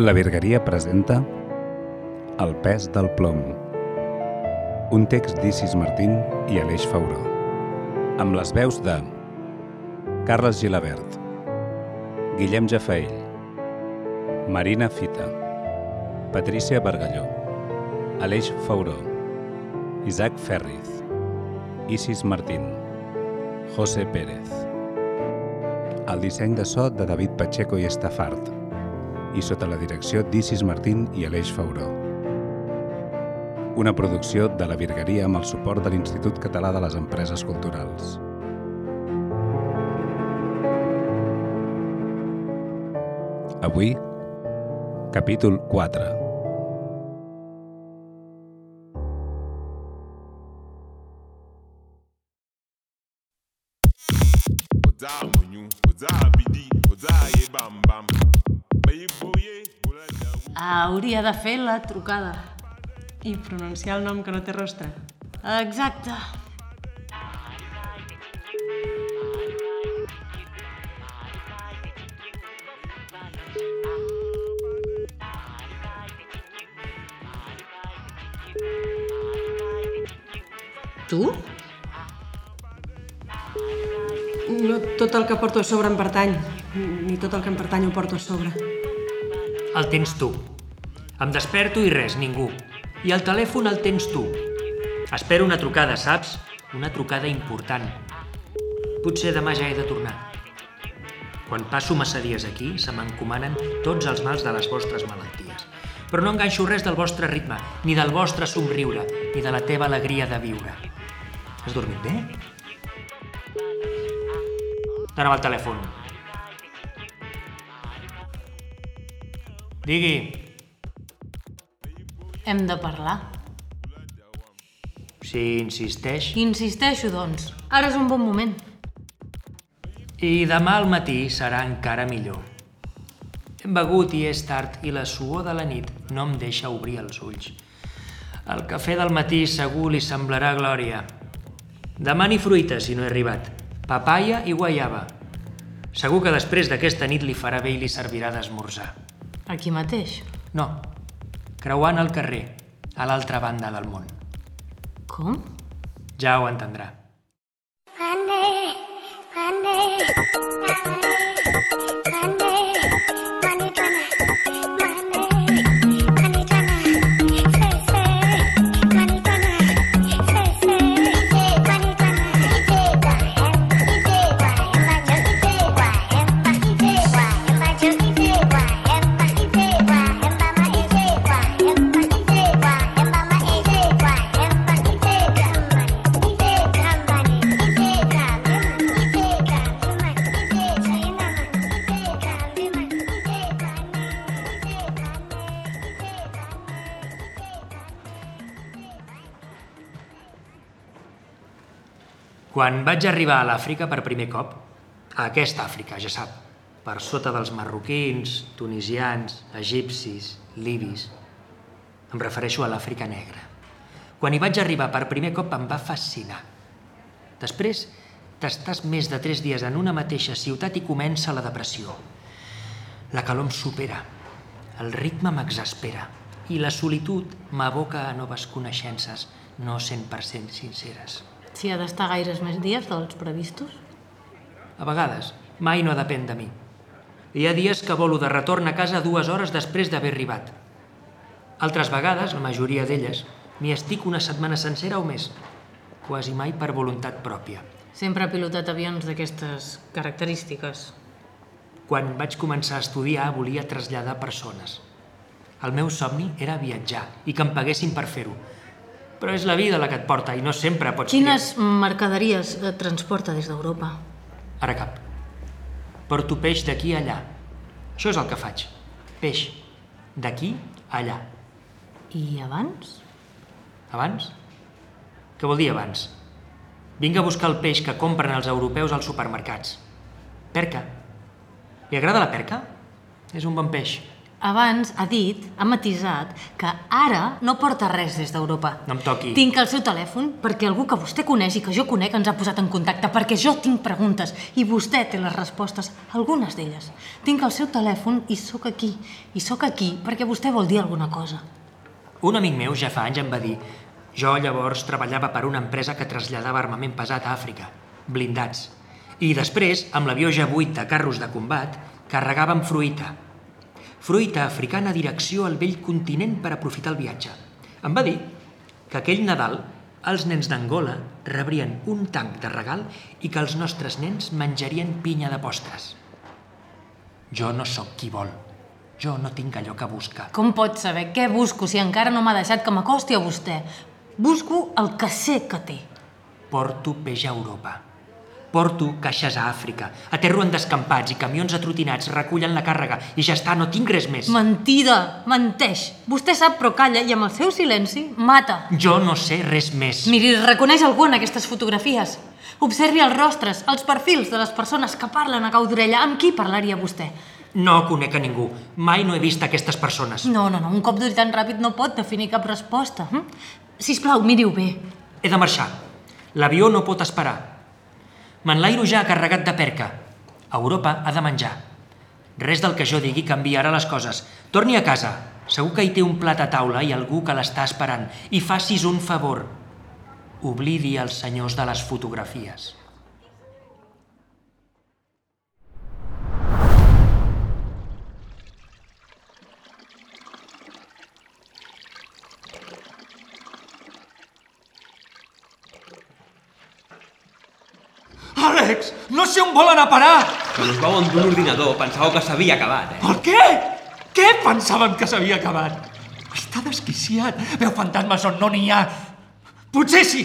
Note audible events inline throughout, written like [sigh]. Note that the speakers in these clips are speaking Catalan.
La Virgueria presenta El pes del plom. Un text d'Isis Martín i Aleix Fauró. Amb les veus de Carles Gilabert, Guillem Jafaell, Marina Fita, Patrícia Bargalló, Aleix Fauró, Isaac Ferriz, Isis Martín, José Pérez. El disseny de so de David Pacheco i Estafart i sota la direcció d'Isis Martín i Aleix Fauró. Una producció de la Virgueria amb el suport de l'Institut Català de les Empreses Culturals. Avui, capítol 4. Oza munyu, oza bidi, oza ye bam bam. Wu. Hauria de fer la trucada. I pronunciar el nom que no té rostre. Exacte. Tu? No tot el que porto a sobre em pertany, ni tot el que em pertany ho porto a sobre. El tens tu. Em desperto i res, ningú. I el telèfon el tens tu. Espero una trucada, saps? Una trucada important. Potser demà ja he de tornar. Quan passo massa dies aquí, se m'encomanen tots els mals de les vostres malalties. Però no enganxo res del vostre ritme, ni del vostre somriure, ni de la teva alegria de viure. Has dormit bé? Dona'm el telèfon. Digui. Hem de parlar. Si insisteix. Insisteixo, doncs. Ara és un bon moment. I demà al matí serà encara millor. Hem begut i és tard i la suor de la nit no em deixa obrir els ulls. El cafè del matí segur li semblarà glòria. Demà ni fruita si no he arribat. Papaya i guaiava. Segur que després d'aquesta nit li farà bé i li servirà d'esmorzar. Aquí mateix. No, creuant el carrer, a l'altra banda del món. Com? Ja ho entendrà. Monday, Monday, Monday, Quan vaig arribar a l'Àfrica per primer cop, a aquesta Àfrica, ja sap, per sota dels marroquins, tunisians, egipcis, libis, em refereixo a l'Àfrica negra. Quan hi vaig arribar per primer cop em va fascinar. Després t'estàs més de tres dies en una mateixa ciutat i comença la depressió. La calor em supera, el ritme m'exaspera i la solitud m'aboca a noves coneixences no 100% sinceres. Si ha d'estar gaires més dies dels previstos? A vegades, mai no depèn de mi. Hi ha dies que volo de retorn a casa dues hores després d'haver arribat. Altres vegades, la majoria d'elles, m'hi estic una setmana sencera o més, quasi mai per voluntat pròpia. Sempre ha pilotat avions d'aquestes característiques. Quan vaig començar a estudiar volia traslladar persones. El meu somni era viatjar i que em paguessin per fer-ho. Però és la vida la que et porta i no sempre pots... Quines mercaderies eh, transporta des d'Europa? triar. Ara cap. Porto peix d'aquí a allà. Això és el que faig. Peix. D'aquí a allà. I abans? Abans? Què vol dir abans? Vinc a buscar el peix que compren els europeus als supermercats. Perca. Li agrada la perca? És un bon peix. Abans ha dit, ha matisat, que ara no porta res des d'Europa. No em toqui. Tinc el seu telèfon perquè algú que vostè coneix i que jo conec ens ha posat en contacte, perquè jo tinc preguntes i vostè té les respostes, algunes d'elles. Tinc el seu telèfon i sóc aquí. I sóc aquí perquè vostè vol dir alguna cosa. Un amic meu ja fa anys em va dir jo llavors treballava per una empresa que traslladava armament pesat a Àfrica, blindats. I després, amb l'avió J-8 de carros de combat, carregàvem fruita. Fruita africana direcció al vell continent per aprofitar el viatge. Em va dir que aquell Nadal els nens d'Angola rebrien un tanc de regal i que els nostres nens menjarien pinya de postres. Jo no sóc qui vol. Jo no tinc allò que busca. Com pot saber què busco si encara no m'ha deixat que m'acosti a vostè? Busco el que sé que té. Porto peix a Europa. Porto caixes a Àfrica. Aterro en descampats i camions atrotinats recullen la càrrega i ja està, no tinc res més. Mentida! Menteix! Vostè sap però calla i amb el seu silenci mata. Jo no sé res més. Miri, reconeix algú en aquestes fotografies. Observi els rostres, els perfils de les persones que parlen a cau d'orella. Amb qui parlaria vostè? No conec a ningú. Mai no he vist aquestes persones. No, no, no, un cop d'ull tan ràpid no pot definir cap resposta. Hm? Sisplau, miri-ho bé. He de marxar. L'avió no pot esperar. M'enlairo ja carregat de perca. Europa ha de menjar. Res del que jo digui canviarà les coses. Torni a casa. Segur que hi té un plat a taula i algú que l'està esperant. I facis un favor. Oblidi els senyors de les fotografies. Àlex, no sé on volen a parar! Quan us vau endur l'ordinador pensàveu que s'havia acabat, eh? Per què? Què pensaven que s'havia acabat? Està desquiciat. Veu fantasmes on no n'hi ha. Potser sí.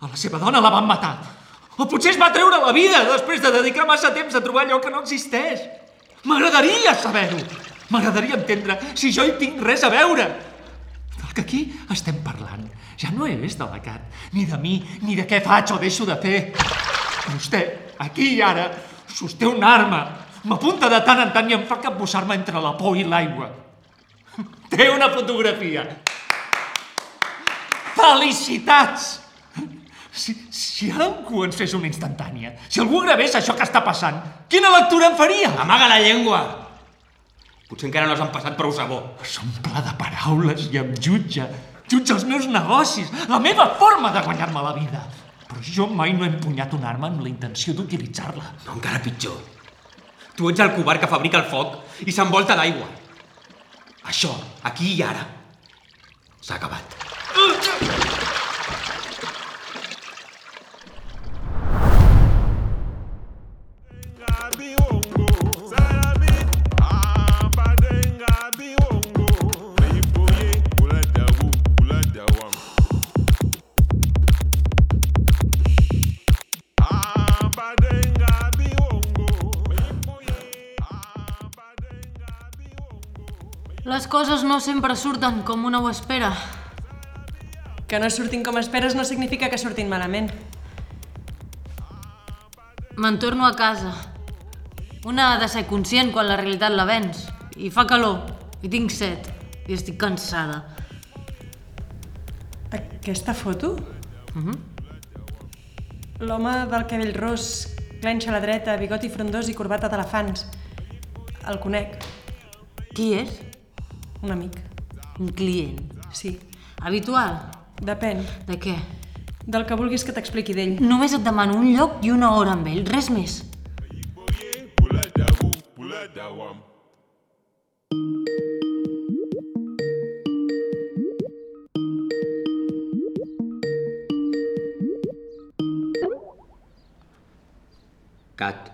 A la seva dona la van matar. O potser es va treure la vida després de dedicar massa temps a trobar allò que no existeix. M'agradaria saber-ho. M'agradaria entendre si jo hi tinc res a veure. Del que aquí estem parlant ja no és de la Cat, ni de mi, ni de què faig o deixo de fer. Vostè, aquí i ara, sosté una arma, m'apunta de tant en tant i em fa capbussar-me entre la por i l'aigua. [laughs] Té una fotografia. Felicitats! Si, si algú ens fes una instantània, si algú gravés això que està passant, quina lectura en faria? Amaga la llengua! Potser encara no s'han passat prou sabó. S'omple de paraules i em jutja. Jutja els meus negocis, la meva forma de guanyar-me la vida. Però jo mai no he empunyat una arma amb la intenció d'utilitzar-la. No, encara pitjor. Tu ets el covard que fabrica el foc i s'envolta d'aigua. Això, aquí i ara, s'ha acabat. Gabi Les coses no sempre surten com una ho espera. Que no surtin com esperes no significa que surtin malament. Me'n torno a casa. Una ha de ser conscient quan la realitat la vens. I fa calor, i tinc set, i estic cansada. Aquesta foto? L'home del cabell ros, clenxa a la dreta, bigoti frondós i corbata d'elefants. El conec, Qui és? Un amic. Un client. Sí, Habitual? depèn. De què? Del que vulguis que t'expliqui d'ell. Només et demano un lloc i una hora amb ell, res més. Cat.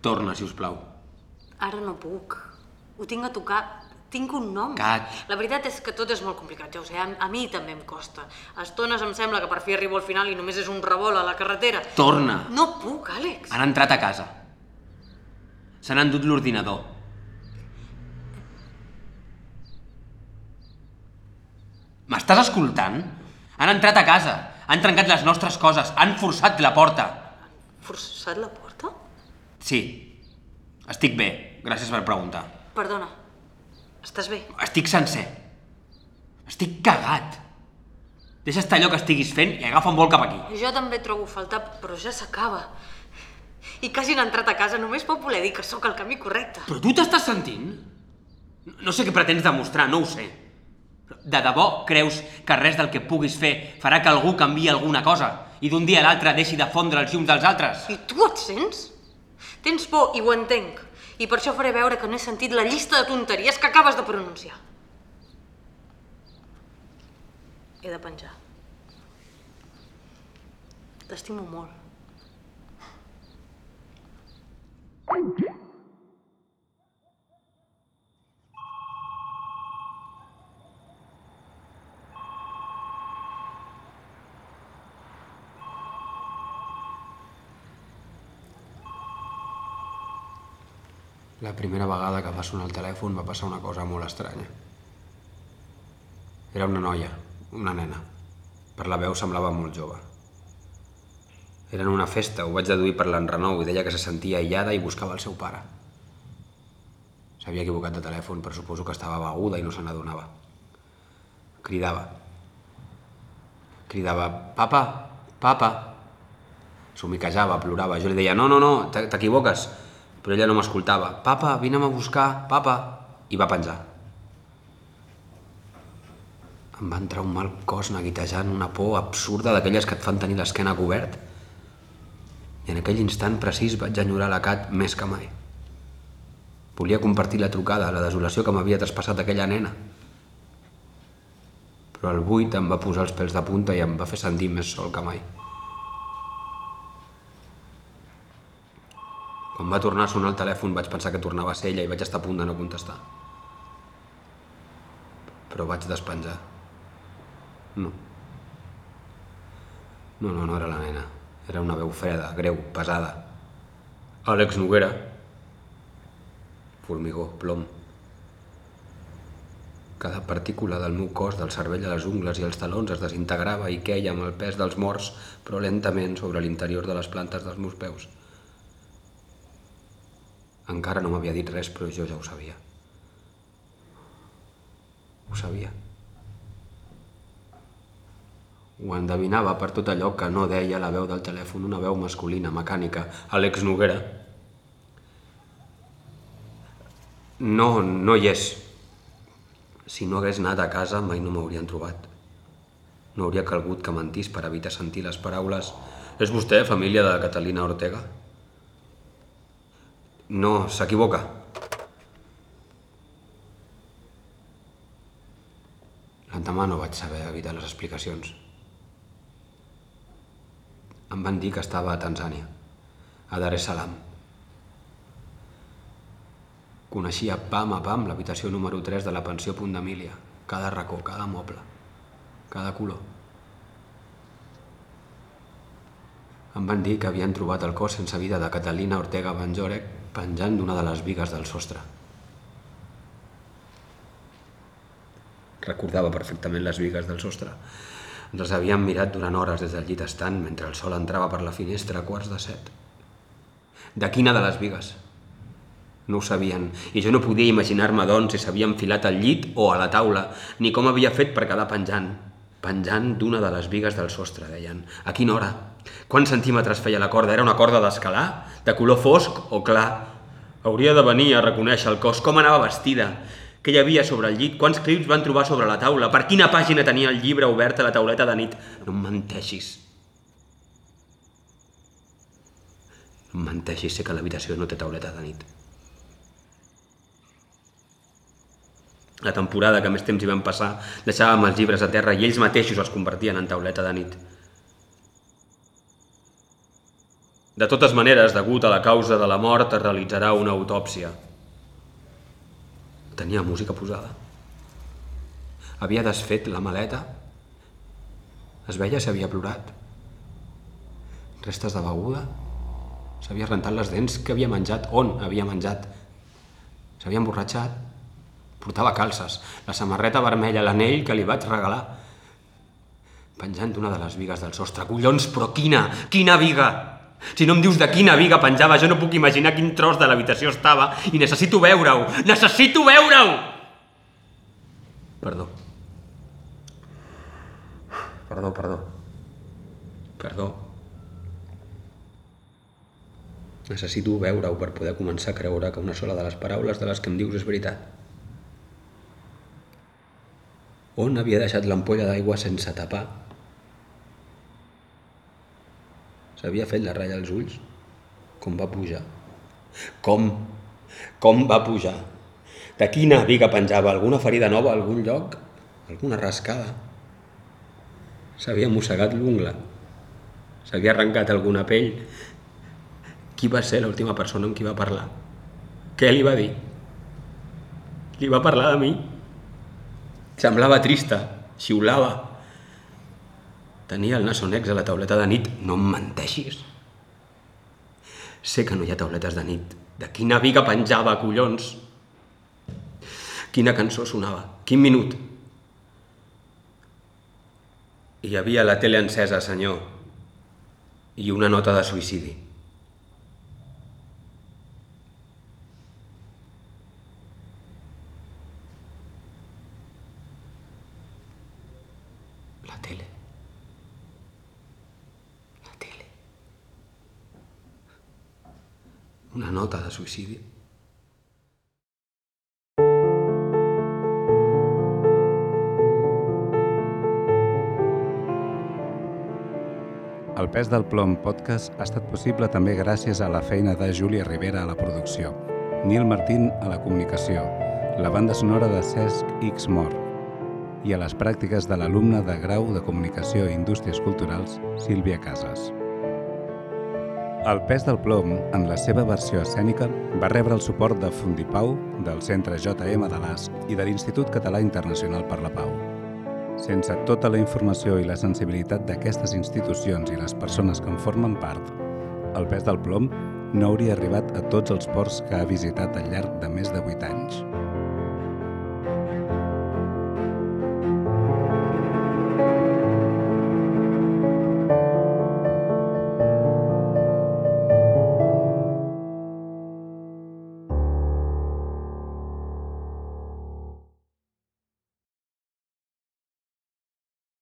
Torna, si us plau. Ara no puc. Ho tinc a tocar. Tinc un nom. Cat. La veritat és que tot és molt complicat, ja ho sé. A, a mi també em costa. A estones em sembla que per fi arribo al final i només és un revolt a la carretera. Torna. No puc, Àlex. Han entrat a casa. S'han endut l'ordinador. M'estàs escoltant? Han entrat a casa. Han trencat les nostres coses. Han forçat la porta. Forçat la porta? Sí. Estic bé. gràcies per preguntar. Perdona, estàs bé? Estic sencer. Estic cagat. Deixa estar allò que estiguis fent i agafa un vol cap aquí. Jo també trobo faltar, però ja s'acaba. I que hagin entrat a casa només pot voler dir que sóc el camí correcte. Però tu t'estàs sentint? No sé què pretens demostrar, no ho sé. De debò creus que res del que puguis fer farà que algú canvi alguna cosa i d'un dia a l'altre deixi de fondre els llums dels altres? I tu et sents? Tens por i ho entenc. I per això faré veure que no he sentit la llista de tonteries que acabes de pronunciar. He de penjar. T'estimo molt. La primera vegada que va sonar el telèfon va passar una cosa molt estranya. Era una noia, una nena. Per la veu semblava molt jove. Era en una festa, ho vaig deduir per l'enrenou, i deia que se sentia aïllada i buscava el seu pare. S'havia equivocat de telèfon, però suposo que estava beguda i no se n'adonava. Cridava. Cridava, papa, papa. Somiquejava, plorava. Jo li deia, no, no, no, t'equivoques. Però ella no m'escoltava. Papa, vine'm a buscar, papa. I va penjar. Em va entrar un mal cos neguitejant, una por absurda d'aquelles que et fan tenir l'esquena cobert. I en aquell instant precís vaig enyorar la Cat més que mai. Volia compartir la trucada, la desolació que m'havia traspassat aquella nena. Però el buit em va posar els pèls de punta i em va fer sentir més sol que mai. Quan va tornar a sonar el telèfon vaig pensar que tornava a ser ella i vaig estar a punt de no contestar. Però vaig despenjar. No. No, no, no era la nena. Era una veu freda, greu, pesada. Àlex Noguera. Formigó, plom. Cada partícula del meu cos, del cervell a les ungles i els talons es desintegrava i queia amb el pes dels morts, però lentament sobre l'interior de les plantes dels meus peus. Encara no m'havia dit res, però jo ja ho sabia. Ho sabia. Ho endevinava per tot allò que no deia la veu del telèfon, una veu masculina, mecànica, Àlex Noguera. No, no hi és. Si no hagués anat a casa mai no m'haurien trobat. No hauria calgut que mentís per evitar sentir les paraules «És vostè família de Catalina Ortega?» No, s'equivoca. L'endemà no vaig saber evitar les explicacions. Em van dir que estava a Tanzània, a Dar es Salaam. Coneixia pam a pam l'habitació número 3 de la pensió Punt d'Emília, cada racó, cada moble, cada color. Em van dir que havien trobat el cos sense vida de Catalina Ortega Banjorek penjant d'una de les vigues del sostre. Recordava perfectament les vigues del sostre. Les havíem mirat durant hores des del llit estant mentre el sol entrava per la finestra a quarts de set. De quina de les vigues? No ho sabien, i jo no podia imaginar-me, doncs, si s'havia enfilat al llit o a la taula, ni com havia fet per quedar penjant. Penjant d'una de les vigues del sostre, deien. A quina hora? Quants centímetres feia la corda? Era una corda d'escalar? De color fosc o clar? Hauria de venir a reconèixer el cos. Com anava vestida? Què hi havia sobre el llit? Quants clips van trobar sobre la taula? Per quina pàgina tenia el llibre obert a la tauleta de nit? No em menteixis. No em menteixis, sé que l'habitació no té tauleta de nit. La temporada que més temps hi vam passar, deixàvem els llibres a terra i ells mateixos els convertien en tauleta de nit. De totes maneres, degut a la causa de la mort, es realitzarà una autòpsia. Tenia música posada. Havia desfet la maleta. Es veia si havia plorat. Restes de beguda. S'havia rentat les dents. Què havia menjat? On havia menjat? S'havia emborratxat. Portava calces, la samarreta vermella, l'anell que li vaig regalar. Penjant d'una de les vigues del sostre. Collons, però quina? Quina viga? Si no em dius de quina viga penjava, jo no puc imaginar quin tros de l'habitació estava i necessito veure-ho! Necessito veure-ho! Perdó. Perdó, perdó. Perdó. Necessito veure-ho per poder començar a creure que una sola de les paraules de les que em dius és veritat. On havia deixat l'ampolla d'aigua sense tapar? S'havia fet la ratlla als ulls? Com va pujar? Com? Com va pujar? De quina viga penjava? Alguna ferida nova a algun lloc? Alguna rascada? S'havia mossegat l'ungla? S'havia arrencat alguna pell? Qui va ser l'última persona amb qui va parlar? Què li va dir? Li va parlar de mi? Semblava trista, xiulava. Tenia el nasonex a la tauleta de nit. No em menteixis. Sé que no hi ha tauletes de nit. De quina viga penjava, collons? Quina cançó sonava? Quin minut? Hi havia la tele encesa, senyor, i una nota de suïcidi. La tele. La tele. Una nota de suïcidi. El pes del plom podcast ha estat possible també gràcies a la feina de Júlia Rivera a la producció, Nil Martín a la comunicació, la banda sonora de Cesc X Mor i a les pràctiques de l'alumne de Grau de Comunicació i Indústries Culturals, Sílvia Casas. El pes del plom, en la seva versió escènica, va rebre el suport de Fundipau, del Centre JM de l'AS i de l'Institut Català Internacional per la Pau. Sense tota la informació i la sensibilitat d'aquestes institucions i les persones que en formen part, el pes del plom no hauria arribat a tots els ports que ha visitat al llarg de més de 8 anys.